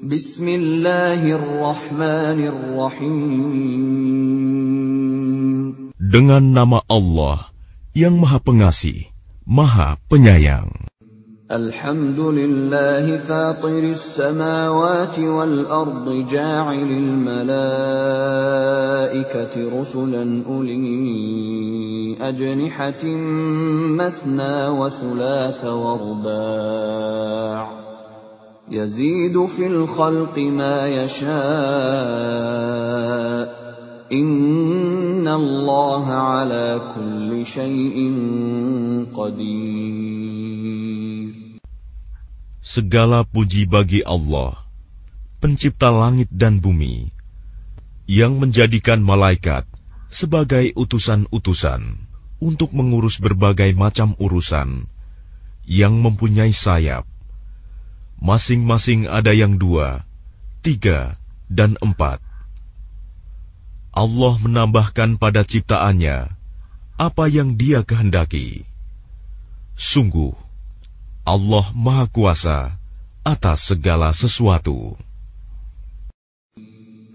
Bismillahirrahmanirrahim. Dengan nama Allah yang Maha Pengasih, Maha Penyayang. الحمد لله فاطر السماوات والأرض جاعل الملائكة رسلا أولي أجنحة مثنى وثلاث ورباع يزيد في الخلق ما يشاء إن الله على كل شيء قدير Segala puji bagi Allah, Pencipta langit dan bumi, yang menjadikan malaikat sebagai utusan-utusan untuk mengurus berbagai macam urusan, yang mempunyai sayap. Masing-masing ada yang dua, tiga, dan empat. Allah menambahkan pada ciptaannya apa yang Dia kehendaki. Sungguh, Allah Maha Kuasa atas segala sesuatu.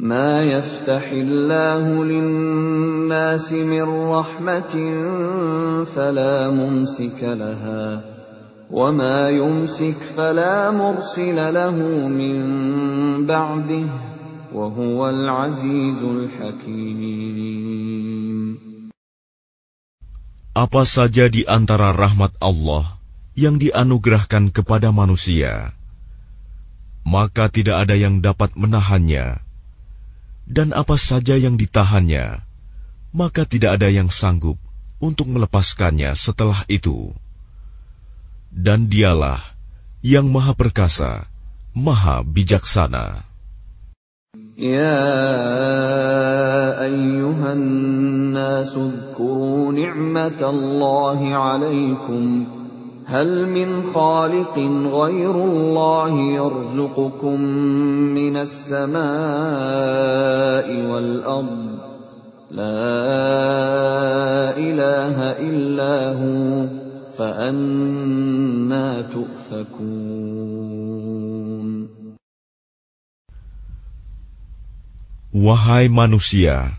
ما يفتح الله للناس من رحمة فلا ممسك لها وما يمسك فلا مرسل له من بعده وهو العزيز الحكيم Apa saja di antara rahmat Allah yang dianugerahkan kepada manusia, maka tidak ada yang dapat menahannya, dan apa saja yang ditahannya, maka tidak ada yang sanggup untuk melepaskannya setelah itu. Dan dialah yang maha perkasa, maha bijaksana. يا أيها الناس اذكروا نعمة الله عليكم هل من خالق غير الله يرزقكم من السماء والأرض لا إله إلا هو فأنا تؤفكون Wahai manusia,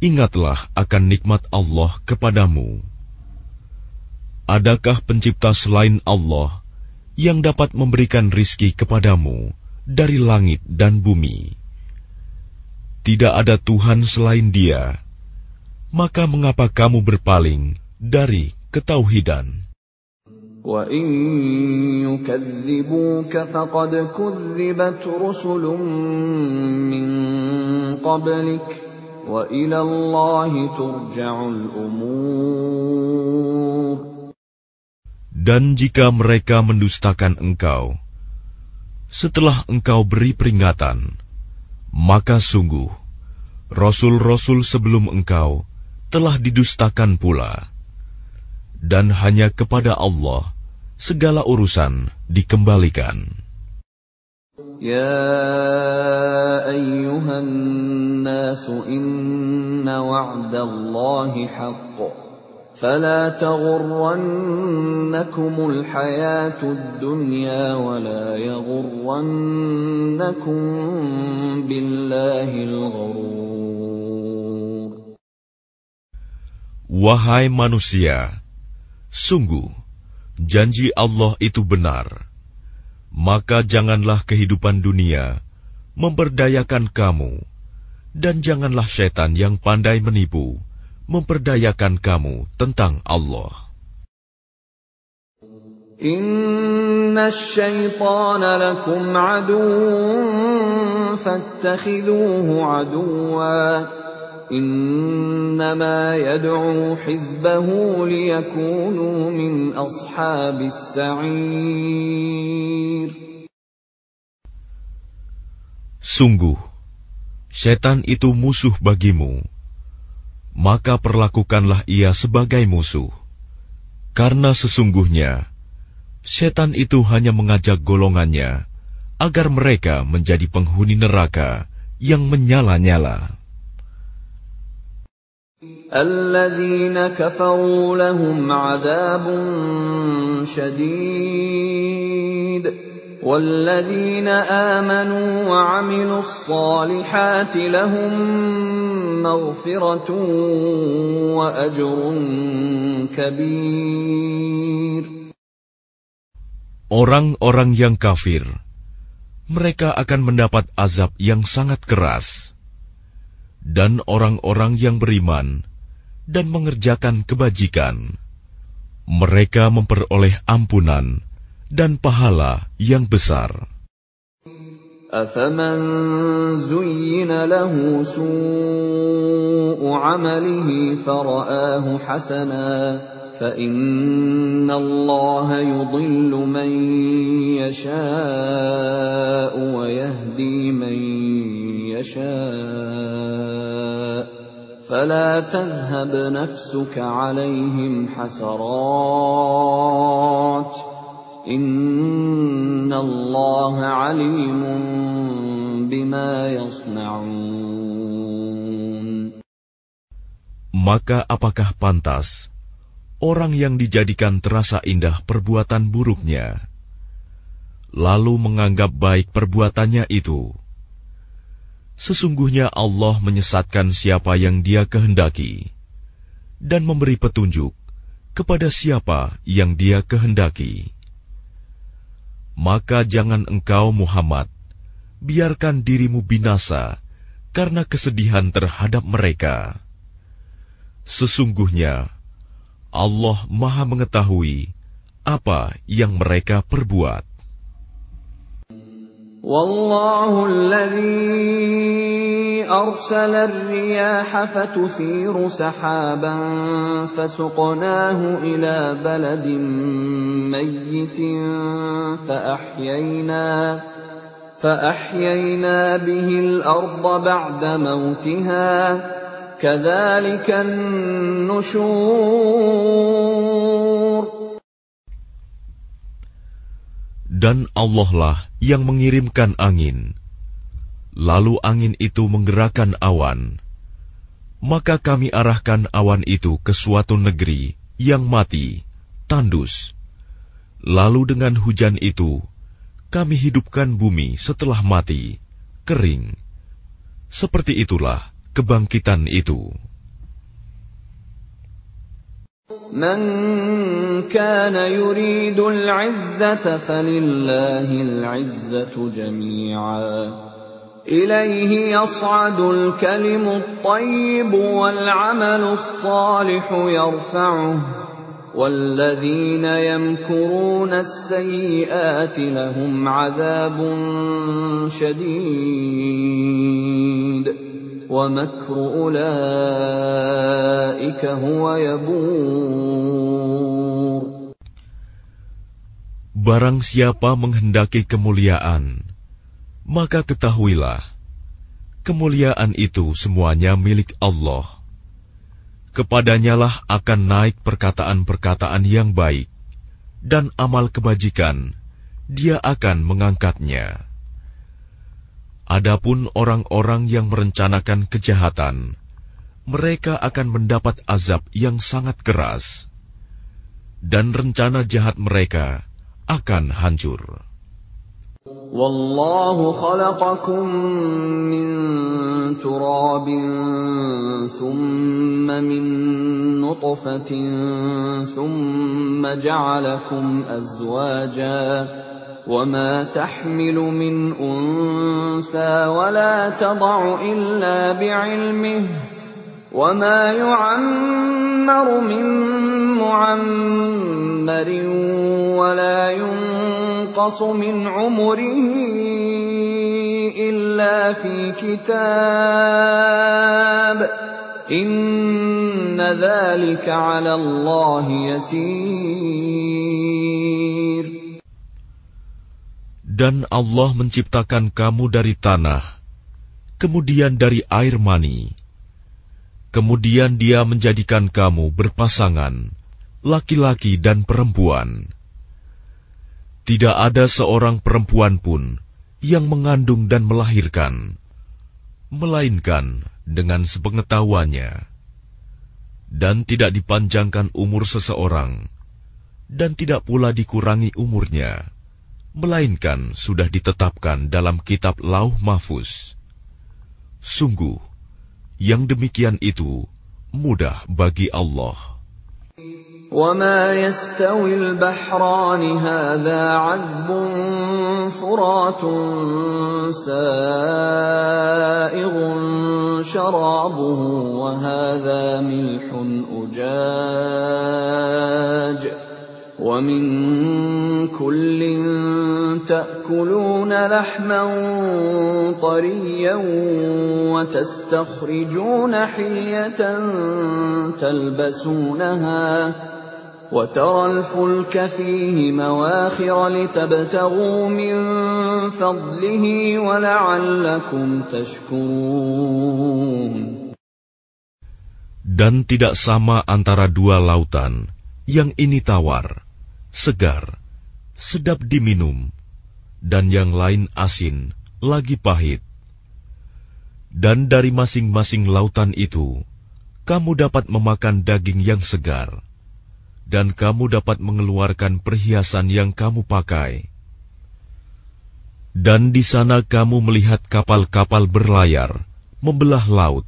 ingatlah akan nikmat Allah kepadamu. Adakah pencipta selain Allah yang dapat memberikan rizki kepadamu dari langit dan bumi? Tidak ada Tuhan selain Dia, maka mengapa kamu berpaling dari ketauhidan? وَإِن يُكَذِّبُوكَ فَقَدْ كُذِّبَتْ رُسُلٌ مِّن قَبْلِكَ وَإِلَى اللَّهِ تُرْجَعُ الْأُمُورُ Dan jika mereka mendustakan engkau, setelah engkau beri peringatan, maka sungguh, Rasul-Rasul sebelum engkau telah didustakan pula. Dan hanya kepada Allah segala urusan dikembalikan. يا أيها الناس إن وعد الله حق فلا تغرنكم الحياة الدنيا ولا يغرنكم بالله الغرور Wahai manusia, sungguh janji Allah itu benar, maka janganlah kehidupan dunia memperdayakan kamu, dan janganlah setan yang pandai menipu memperdayakan kamu tentang Allah. Inna lakum aduwa. إنما يدعو حزبه ليكونوا من أصحاب السعير Sungguh, setan itu musuh bagimu, maka perlakukanlah ia sebagai musuh. Karena sesungguhnya, setan itu hanya mengajak golongannya agar mereka menjadi penghuni neraka yang menyala-nyala. الذين كفروا لهم عذاب شديد والذين آمنوا وعملوا الصالحات لهم مغفرة وأجر كبير Orang-orang yang kafir, mereka akan mendapat azab yang sangat keras. Dan orang-orang yang beriman dan mengerjakan kebajikan, mereka memperoleh ampunan dan pahala yang besar. أفمن زين له سوء عمله فرآه حسنا فإن الله يضل من يشاء ويهدي من يشاء فلا تذهب نفسك عليهم حسرات ۖ Inna Allah alimun bima yasna'un. Maka apakah pantas orang yang dijadikan terasa indah perbuatan buruknya, lalu menganggap baik perbuatannya itu? Sesungguhnya Allah menyesatkan siapa yang Dia kehendaki dan memberi petunjuk kepada siapa yang Dia kehendaki maka jangan engkau Muhammad biarkan dirimu binasa karena kesedihan terhadap mereka. Sesungguhnya Allah Maha Mengetahui apa yang mereka perbuat. والله الذي أرسل الرياح فتثير سحابا فسقناه إلى بلد ميت فأحيينا فأحيينا به الأرض بعد موتها كذلك النشور Dan Allah lah yang mengirimkan angin. Lalu angin itu menggerakkan awan. Maka kami arahkan awan itu ke suatu negeri yang mati, tandus. Lalu dengan hujan itu, kami hidupkan bumi setelah mati, kering. Seperti itulah kebangkitan itu. من كان يريد العزة فلله العزة جميعا. إليه يصعد الكلم الطيب والعمل الصالح يرفعه. والذين يمكرون السيئات لهم عذاب شديد. Barang siapa menghendaki kemuliaan, maka ketahuilah, kemuliaan itu semuanya milik Allah. Kepadanyalah akan naik perkataan-perkataan yang baik, dan amal kebajikan, dia akan mengangkatnya. Adapun orang-orang yang merencanakan kejahatan, mereka akan mendapat azab yang sangat keras, dan rencana jahat mereka akan hancur. Wallahu khalaqakum min turabin thumma min nutfatin thumma ja'alakum azwaja وما تحمل من انثى ولا تضع الا بعلمه وما يعمر من معمر ولا ينقص من عمره الا في كتاب ان ذلك على الله يسير Dan Allah menciptakan kamu dari tanah, kemudian dari air mani. Kemudian Dia menjadikan kamu berpasangan, laki-laki dan perempuan. Tidak ada seorang perempuan pun yang mengandung dan melahirkan, melainkan dengan sepengetahuannya, dan tidak dipanjangkan umur seseorang, dan tidak pula dikurangi umurnya melainkan sudah ditetapkan dalam kitab Lauh Mahfuz. Sungguh, yang demikian itu mudah bagi Allah. وما يستوي البحران هذا عذب فرات سائغ شرابه وهذا ملح أجاج ومن كل تأكلون لحما طريا وتستخرجون حلية تلبسونها وترى الفلك فيه مواخر لتبتغوا من فضله ولعلكم تشكرون Dan tidak sama antara dua lautan, yang ini tawar, segar, sedap diminum, dan yang lain asin, lagi pahit. Dan dari masing-masing lautan itu, kamu dapat memakan daging yang segar dan kamu dapat mengeluarkan perhiasan yang kamu pakai. Dan di sana kamu melihat kapal-kapal berlayar, membelah laut,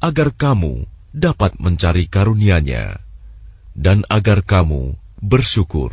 agar kamu dapat mencari karunia-Nya, dan agar kamu bersyukur.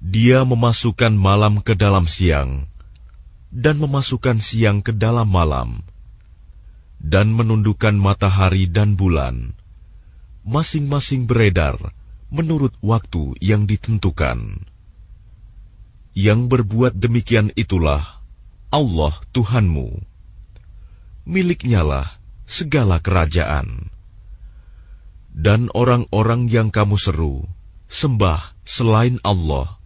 Dia memasukkan malam ke dalam siang dan memasukkan siang ke dalam malam dan menundukkan matahari dan bulan masing-masing beredar menurut waktu yang ditentukan. Yang berbuat demikian itulah Allah Tuhanmu. Miliknyalah segala kerajaan. Dan orang-orang yang kamu seru, sembah selain Allah,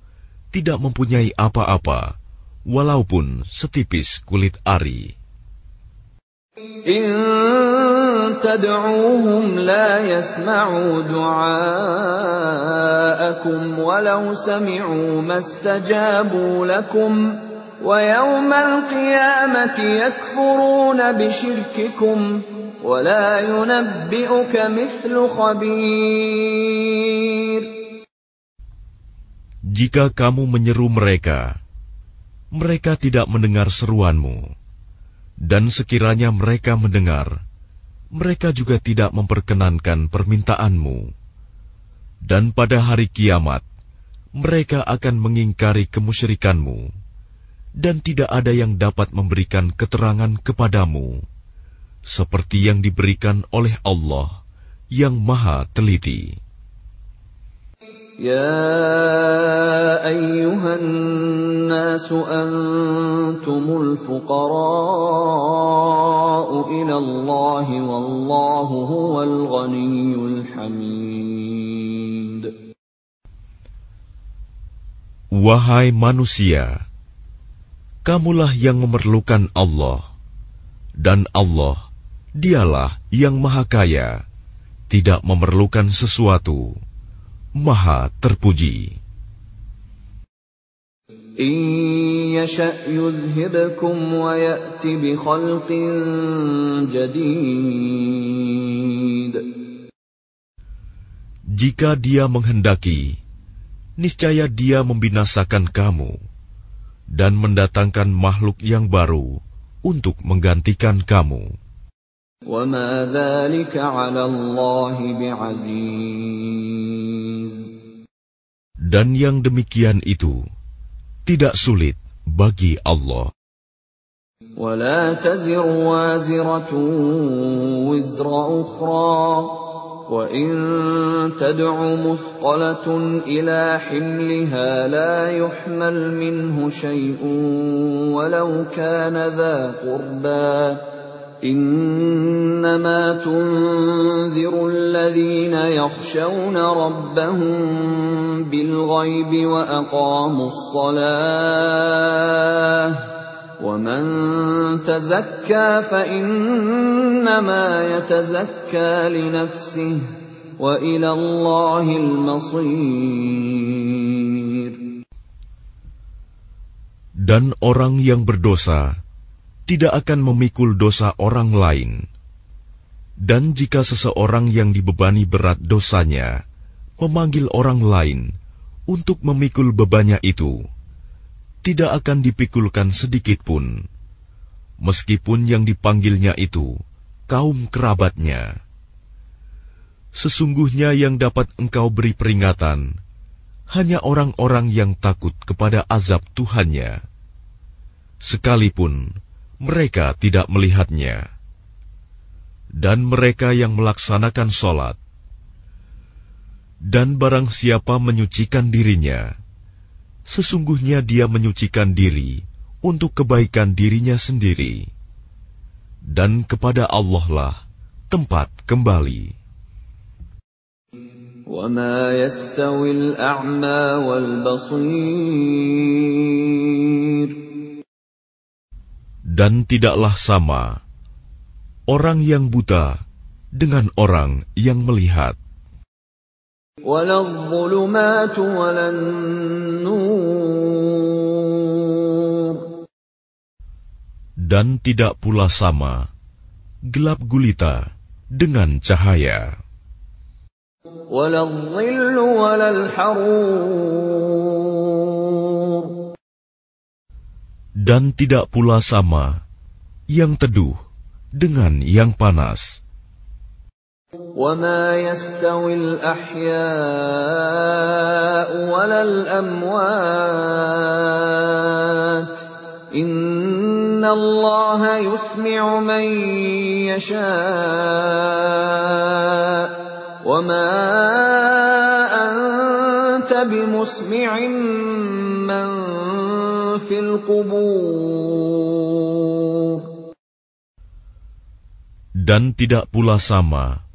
tidak mempunyai apa-apa, walaupun setipis kulit ari. تدعوهم لا يسمعوا دعاءكم ولو سمعوا ما استجابوا لكم ويوم القيامة يكفرون بشرككم jika kamu menyeru mereka, mereka tidak mendengar seruanmu, dan sekiranya mereka mendengar, mereka juga tidak memperkenankan permintaanmu, dan pada hari kiamat mereka akan mengingkari kemusyrikanmu, dan tidak ada yang dapat memberikan keterangan kepadamu seperti yang diberikan oleh Allah yang Maha Teliti. يا أيها الناس أنتم الفقراء إلى الله والله هو الغني الحميد Wahai manusia, kamulah yang memerlukan Allah, dan Allah, dialah yang maha kaya, tidak memerlukan sesuatu. Maha terpuji. Jika dia menghendaki, niscaya dia membinasakan kamu dan mendatangkan makhluk yang baru untuk menggantikan kamu. Dan yang demikian itu tidak sulit bagi Allah. ولا تزر وازرة وزر أخرى. وإن تدع مثقلة إلى حملها لا يحمل منه شيء ولو كان ذا قربى. إنما تنذر الذين يخشون ربهم بالغيب وأقاموا الصلاة ومن تزكى فإنما يتزكى لنفسه وإلى الله المصير. Dan orang yang berdosa tidak akan memikul dosa orang lain. Dan jika seseorang yang dibebani berat dosanya memanggil orang lain untuk memikul bebannya itu, tidak akan dipikulkan sedikit pun, meskipun yang dipanggilnya itu kaum kerabatnya. Sesungguhnya yang dapat engkau beri peringatan hanya orang-orang yang takut kepada azab Tuhannya. Sekalipun mereka tidak melihatnya. Dan mereka yang melaksanakan sholat. Dan barang siapa menyucikan dirinya, sesungguhnya dia menyucikan diri untuk kebaikan dirinya sendiri. Dan kepada Allah lah tempat kembali. وما يستوي الأعمى والبصير Dan tidaklah sama orang yang buta dengan orang yang melihat. Dan tidak pula sama gelap gulita dengan cahaya. Dan tidak pula sama yang teduh dengan yang panas. وما يستوي الأحياء ولا الأموات إن الله يسمع من يشاء وما أنت بمسمع من dan tidak pula sama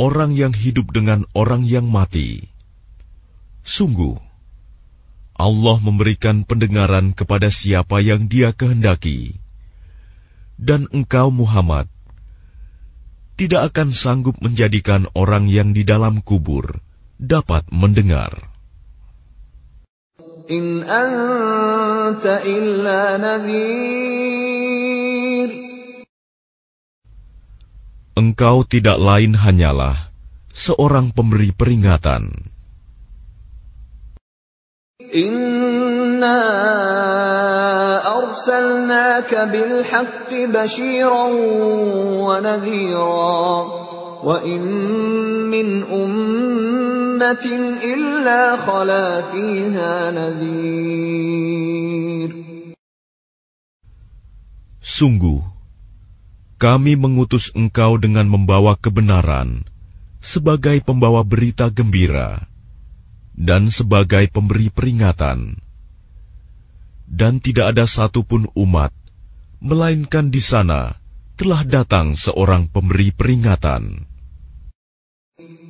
orang yang hidup dengan orang yang mati. Sungguh, Allah memberikan pendengaran kepada siapa yang Dia kehendaki, dan engkau, Muhammad, tidak akan sanggup menjadikan orang yang di dalam kubur dapat mendengar in anta illa nadhir. Engkau tidak lain hanyalah seorang pemberi peringatan. Inna arsalnaka bil haqqi basyiran wa nadhira wa in min ummatin أُمَّةٍ إِلَّا خَلَا فِيهَا نَذِيرٌ Sungguh, kami mengutus engkau dengan membawa kebenaran sebagai pembawa berita gembira dan sebagai pemberi peringatan. Dan tidak ada satupun umat, melainkan di sana telah datang seorang pemberi peringatan.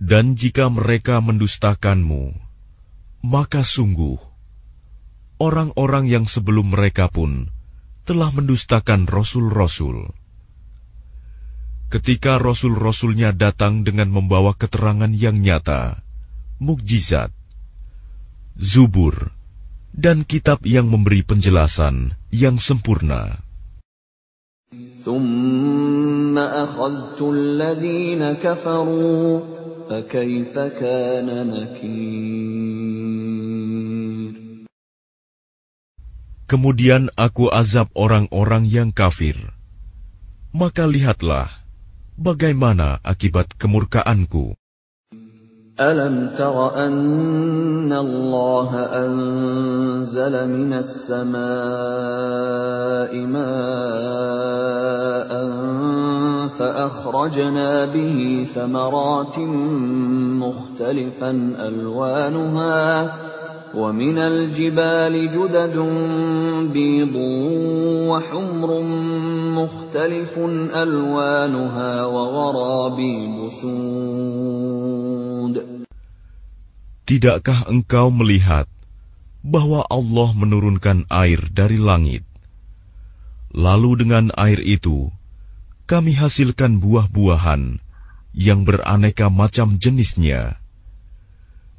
Dan jika mereka mendustakanmu, maka sungguh orang-orang yang sebelum mereka pun telah mendustakan rasul-rasul. Ketika rasul-rasulnya datang dengan membawa keterangan yang nyata, mukjizat, zubur, dan kitab yang memberi penjelasan yang sempurna. ثم أخذت الذين كفروا فكيف كان نكير Kemudian aku azab orang-orang yang kafir. Maka lihatlah bagaimana akibat kemurkaanku. ألم تر أن الله أنزل من السماء ماء فأخرجنا به ثمرات مختلفا ألوانها ومن الجبال جدد بيض وحمر مختلف ألوانها وغرابيب سود Tidakkah engkau melihat bahwa Allah menurunkan air dari langit? Lalu dengan air itu, kami hasilkan buah-buahan yang beraneka macam jenisnya.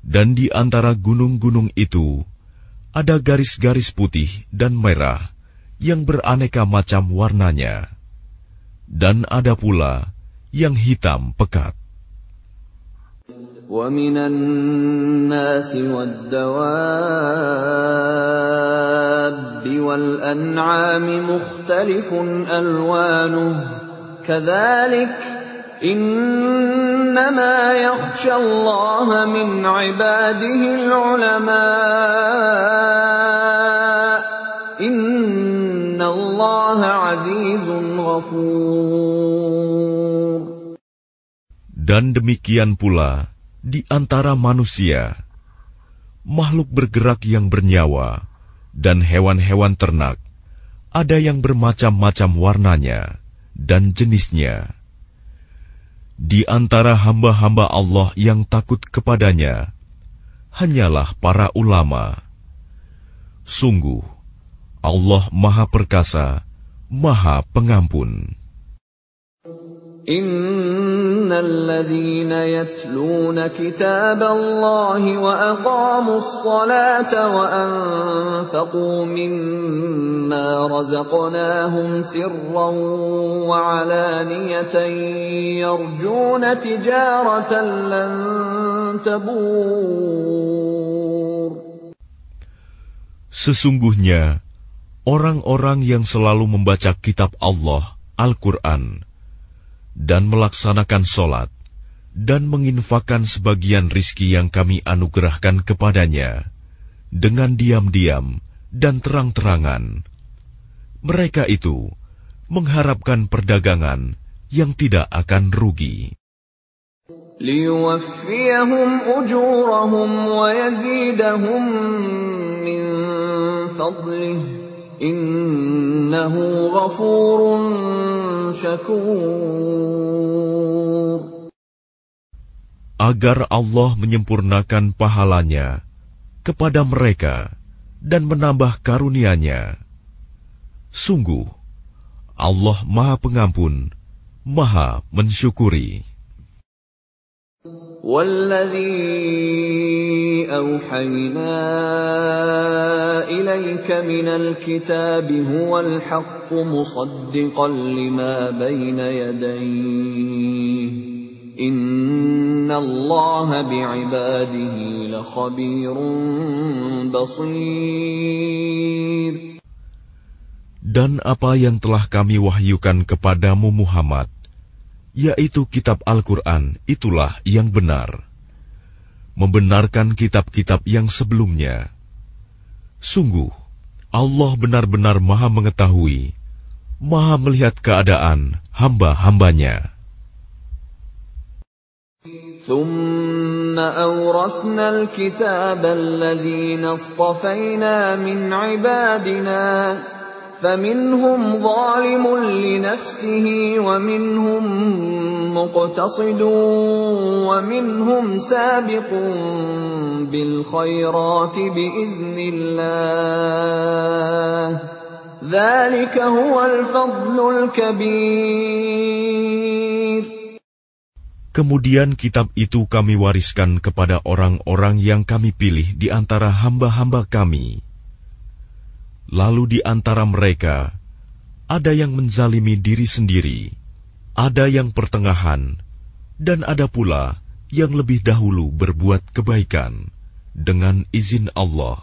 Dan di antara gunung-gunung itu, ada garis-garis putih dan merah yang beraneka macam warnanya. Dan ada pula yang hitam pekat. ومن الناس والدواب والأنعام مختلف ألوانه كذلك إنما يخشى الله من عباده العلماء إن الله عزيز غفور Dan demikian pula di antara manusia, makhluk bergerak yang bernyawa, dan hewan-hewan ternak, ada yang bermacam-macam warnanya dan jenisnya. Di antara hamba-hamba Allah yang takut kepadanya, hanyalah para ulama. Sungguh, Allah Maha Perkasa, Maha Pengampun. إن الذين يتلون كتاب الله وأقاموا الصلاة وأنفقوا مما رزقناهم سرا وعلانية يرجون تجارة لن تبور Sesungguhnya, orang-orang yang selalu membaca kitab Allah, Al-Quran, dan melaksanakan sholat dan menginfakkan sebagian rizki yang kami anugerahkan kepadanya dengan diam-diam dan terang-terangan. Mereka itu mengharapkan perdagangan yang tidak akan rugi. Innahu ghafurun syakur. Agar Allah menyempurnakan pahalanya kepada mereka dan menambah karunia-Nya. Sungguh, Allah Maha Pengampun, Maha Mensyukuri. والذي أوحينا إليك من الكتاب هو الحق مصدقا لما بين يديه. إن الله بعباده لخبير بصير. Dan apa yang telah kami wahyukan kepadamu Muhammad, yaitu kitab Al-Quran, itulah yang benar. Membenarkan kitab-kitab yang sebelumnya. Sungguh, Allah benar-benar maha mengetahui, maha melihat keadaan hamba-hambanya. ثم أورثنا الكتاب الذين اصطفينا من عبادنا فمنهم ظالم لنفسه ومنهم مقتصد ومنهم سابق بالخيرات بإذن الله ذلك هو الفضل الكبير Kemudian kitab itu kami wariskan kepada orang-orang yang kami pilih di antara hamba-hamba kami. Lalu di antara mereka ada yang menzalimi diri sendiri, ada yang pertengahan, dan ada pula yang lebih dahulu berbuat kebaikan dengan izin Allah.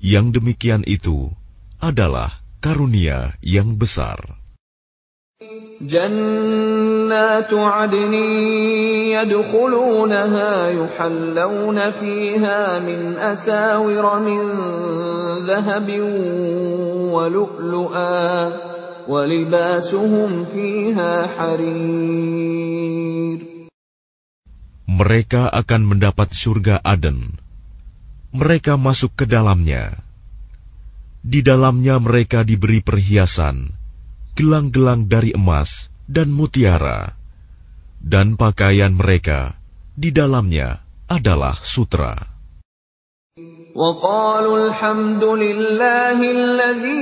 Yang demikian itu adalah karunia yang besar. جنات عدن يدخلونها يحلون فيها من أساور من ذهب ولؤلؤا ولباسهم فيها حرير Mereka akan mendapat surga Aden. Mereka masuk ke dalamnya. Di dalamnya mereka diberi perhiasan, gelang-gelang dari emas dan mutiara, dan pakaian mereka di dalamnya adalah sutra. وقالوا الحمد لله الذي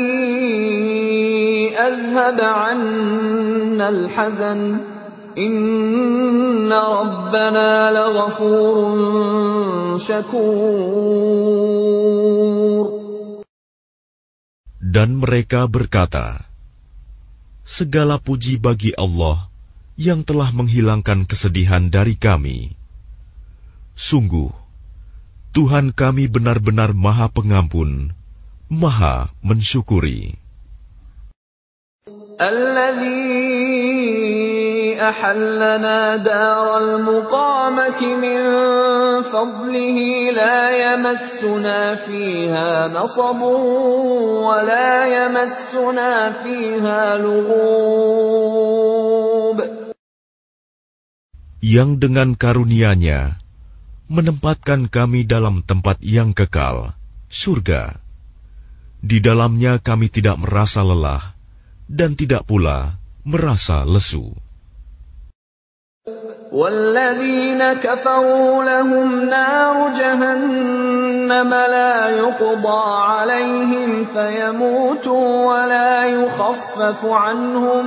أذهب عنا الحزن إن ربنا لغفور شكور Dan mereka berkata, Segala puji bagi Allah yang telah menghilangkan kesedihan dari kami. Sungguh, Tuhan kami benar-benar Maha Pengampun, Maha Mensyukuri. أحلنا دار المقامة من فضله لا يمسنا فيها نصب ولا يمسنا فيها لغوب Yang dengan karunia-Nya menempatkan kami dalam tempat yang kekal, surga. Di dalamnya kami tidak merasa lelah dan tidak pula merasa lesu. والذين كفروا لهم نار جهنم لا يقضى عليهم فيموتوا ولا يخفف عنهم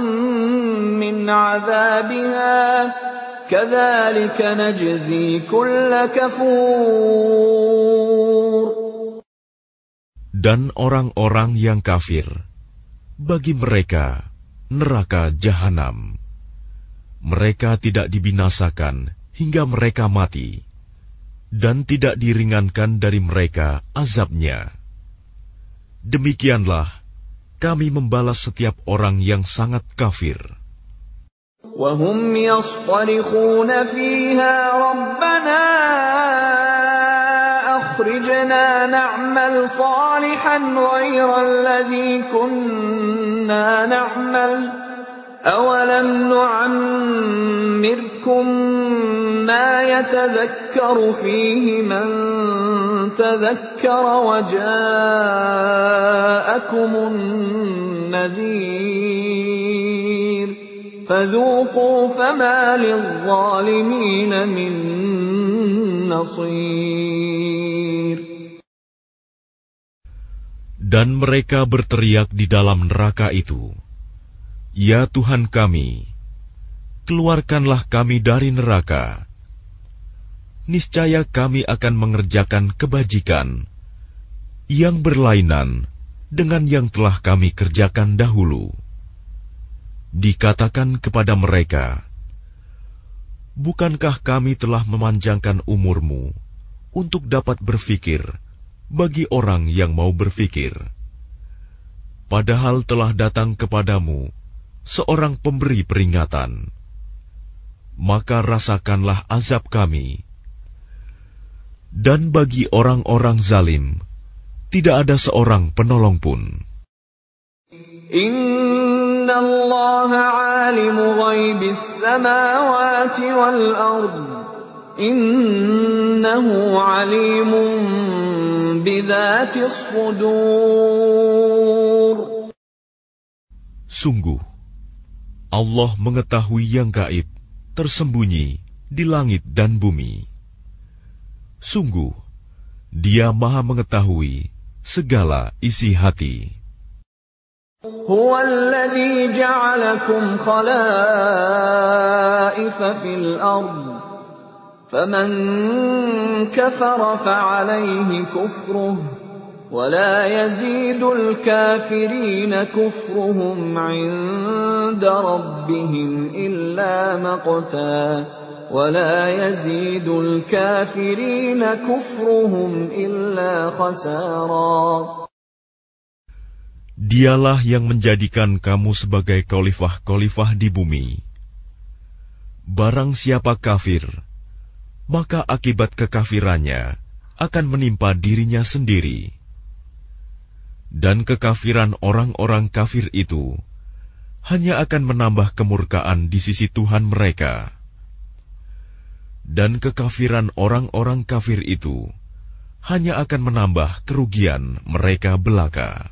من عذابها كذلك نجزي كل كفور Dan orang-orang yang kafir, bagi mereka neraka jahanam. Mereka tidak dibinasakan hingga mereka mati, dan tidak diringankan dari mereka azabnya. Demikianlah kami membalas setiap orang yang sangat kafir. وهم يصطرخون فيها ربنا أخرجنا نعمل صالحا غير الذي كنا نعمل أولم نعمركم ما يتذكر فيه من تذكر وجاءكم النذير فذوقوا فما للظالمين من نصير Dan mereka berteriak di dalam neraka itu, Ya Tuhan kami, keluarkanlah kami dari neraka. Niscaya kami akan mengerjakan kebajikan yang berlainan dengan yang telah kami kerjakan dahulu. Dikatakan kepada mereka, Bukankah kami telah memanjangkan umurmu untuk dapat berfikir bagi orang yang mau berfikir? Padahal telah datang kepadamu seorang pemberi peringatan. Maka rasakanlah azab kami. Dan bagi orang-orang zalim, tidak ada seorang penolong pun. Inna Allah alimu ghaibis samawati wal ardu. Innahu alimun bidhati sudur. Sungguh, Allah mengetahui yang gaib, tersembunyi di langit dan bumi. Sungguh, Dia Maha Mengetahui segala isi hati. هو الذي جعلكم خلائف في الأرض فمن كفر فعليه كفره ولا يزيد الكافرين كفرهم عند ربهم إلا مقتا ولا يزيد الكافرين كفرهم إلا خسارا Dialah yang menjadikan kamu sebagai khalifah-khalifah di bumi. Barang siapa kafir, maka akibat kekafirannya akan menimpa dirinya sendiri. Dan kekafiran orang-orang kafir itu hanya akan menambah kemurkaan di sisi Tuhan mereka. Dan kekafiran orang-orang kafir itu hanya akan menambah kerugian mereka belaka.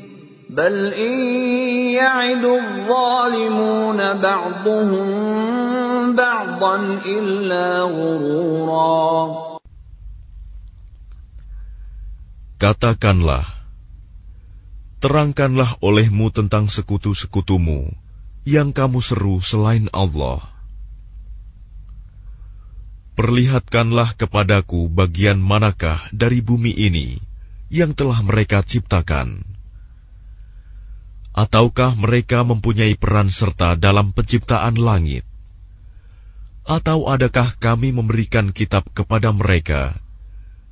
بل إن يعد الظالمون بعضهم بعضا إلا غرورا Katakanlah, terangkanlah olehmu tentang sekutu-sekutumu yang kamu seru selain Allah. Perlihatkanlah kepadaku bagian manakah dari bumi ini yang telah mereka ciptakan Ataukah mereka mempunyai peran serta dalam penciptaan langit? Atau adakah kami memberikan kitab kepada mereka,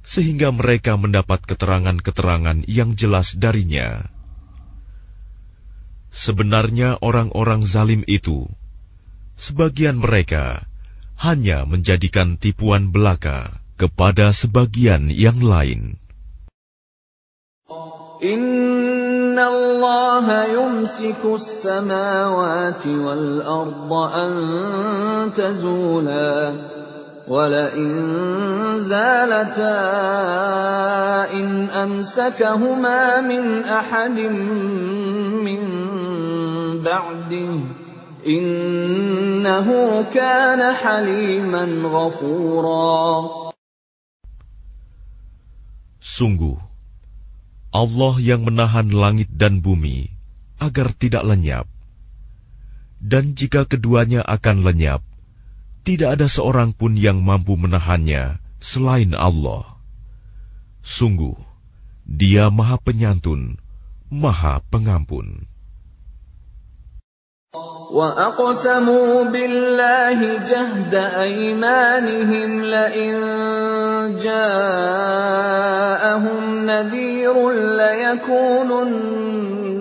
sehingga mereka mendapat keterangan-keterangan yang jelas darinya? Sebenarnya orang-orang zalim itu, sebagian mereka hanya menjadikan tipuan belaka kepada sebagian yang lain. إن الله يمسك السماوات والأرض أن تزولا ولئن زالتا إن أمسكهما من أحد من بعده إنه كان حليما غفورا Sungguh, Allah yang menahan langit dan bumi agar tidak lenyap. Dan jika keduanya akan lenyap, tidak ada seorang pun yang mampu menahannya selain Allah. Sungguh, Dia Maha Penyantun, Maha Pengampun. وأقسموا بالله جهد أيمانهم لئن جاءهم نذير ليكونن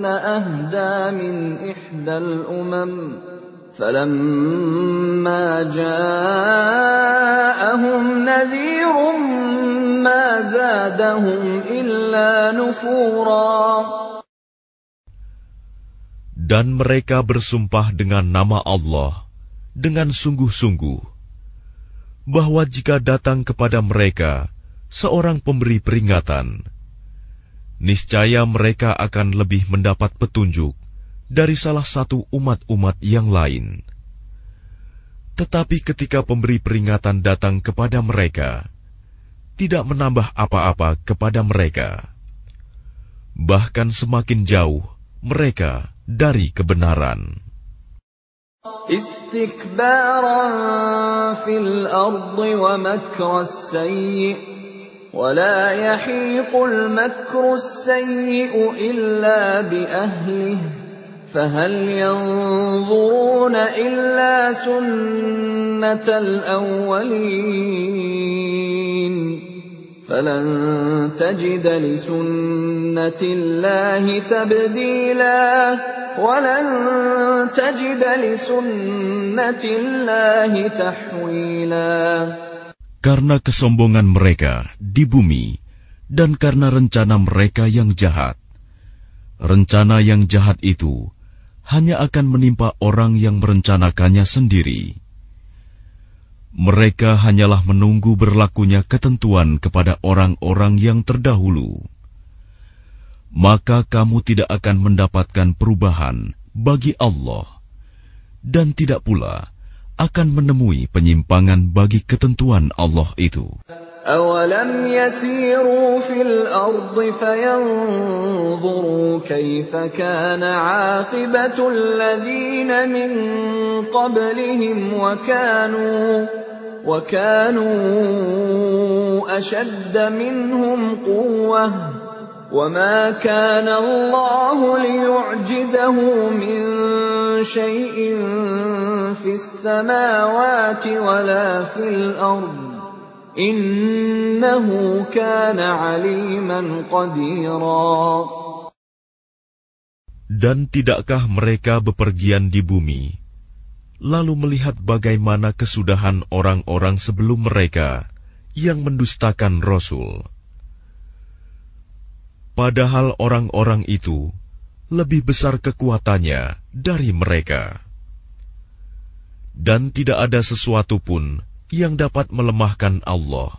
أهدى من إحدى الأمم فلما جاءهم نذير ما زادهم إلا نفورا Dan mereka bersumpah dengan nama Allah dengan sungguh-sungguh bahwa jika datang kepada mereka seorang pemberi peringatan, niscaya mereka akan lebih mendapat petunjuk dari salah satu umat-umat yang lain. Tetapi ketika pemberi peringatan datang kepada mereka, tidak menambah apa-apa kepada mereka, bahkan semakin jauh mereka dari kebenaran. استكبارا في الأرض ومكر السيء ولا يحيق المكر السيء إلا بأهله فهل ينظرون إلا سنة الأولين؟ فلن تجد لسنة الله تبديلا ولن تجد لسنة الله تحويلا Karena kesombongan mereka di bumi dan karena rencana mereka yang jahat. Rencana yang jahat itu hanya akan menimpa orang yang merencanakannya sendiri mereka hanyalah menunggu berlakunya ketentuan kepada orang-orang yang terdahulu. Maka kamu tidak akan mendapatkan perubahan bagi Allah, dan tidak pula akan menemui penyimpangan bagi ketentuan Allah itu. أولم يسيروا في الأرض فينظروا كيف كان عاقبة الذين من قبلهم وكانوا وكانوا أشد منهم قوة وما كان الله ليعجزه من شيء في السماوات ولا في الأرض Innahu kana aliman qadira. Dan tidakkah mereka bepergian di bumi, lalu melihat bagaimana kesudahan orang-orang sebelum mereka yang mendustakan Rasul? Padahal orang-orang itu lebih besar kekuatannya dari mereka. Dan tidak ada sesuatu pun yang dapat melemahkan Allah,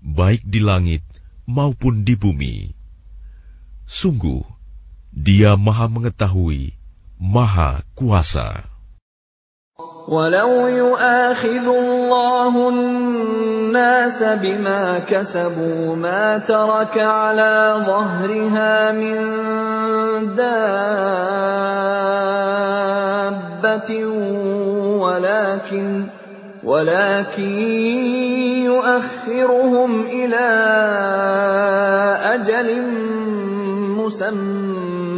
baik di langit maupun di bumi. Sungguh, Dia Maha Mengetahui, Maha Kuasa. ولو يؤاخذ الله الناس بما كسبوا ما ترك على ظهرها من دابة ولكن ولكن يؤخرهم إلى أجل مسمى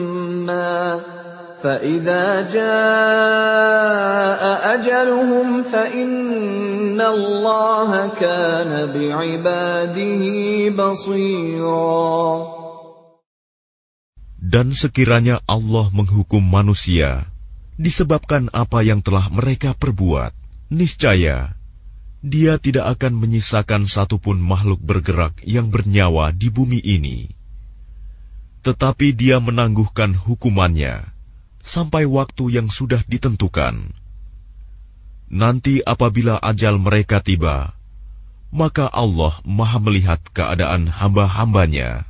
فإذا جاء أجلهم فإن الله كان بعباده بصيرا Dan sekiranya Allah menghukum manusia disebabkan apa yang telah mereka perbuat, niscaya dia tidak akan menyisakan satupun makhluk bergerak yang bernyawa di bumi ini. Tetapi dia menangguhkan hukumannya sampai waktu yang sudah ditentukan. Nanti apabila ajal mereka tiba, maka Allah maha melihat keadaan hamba-hambanya.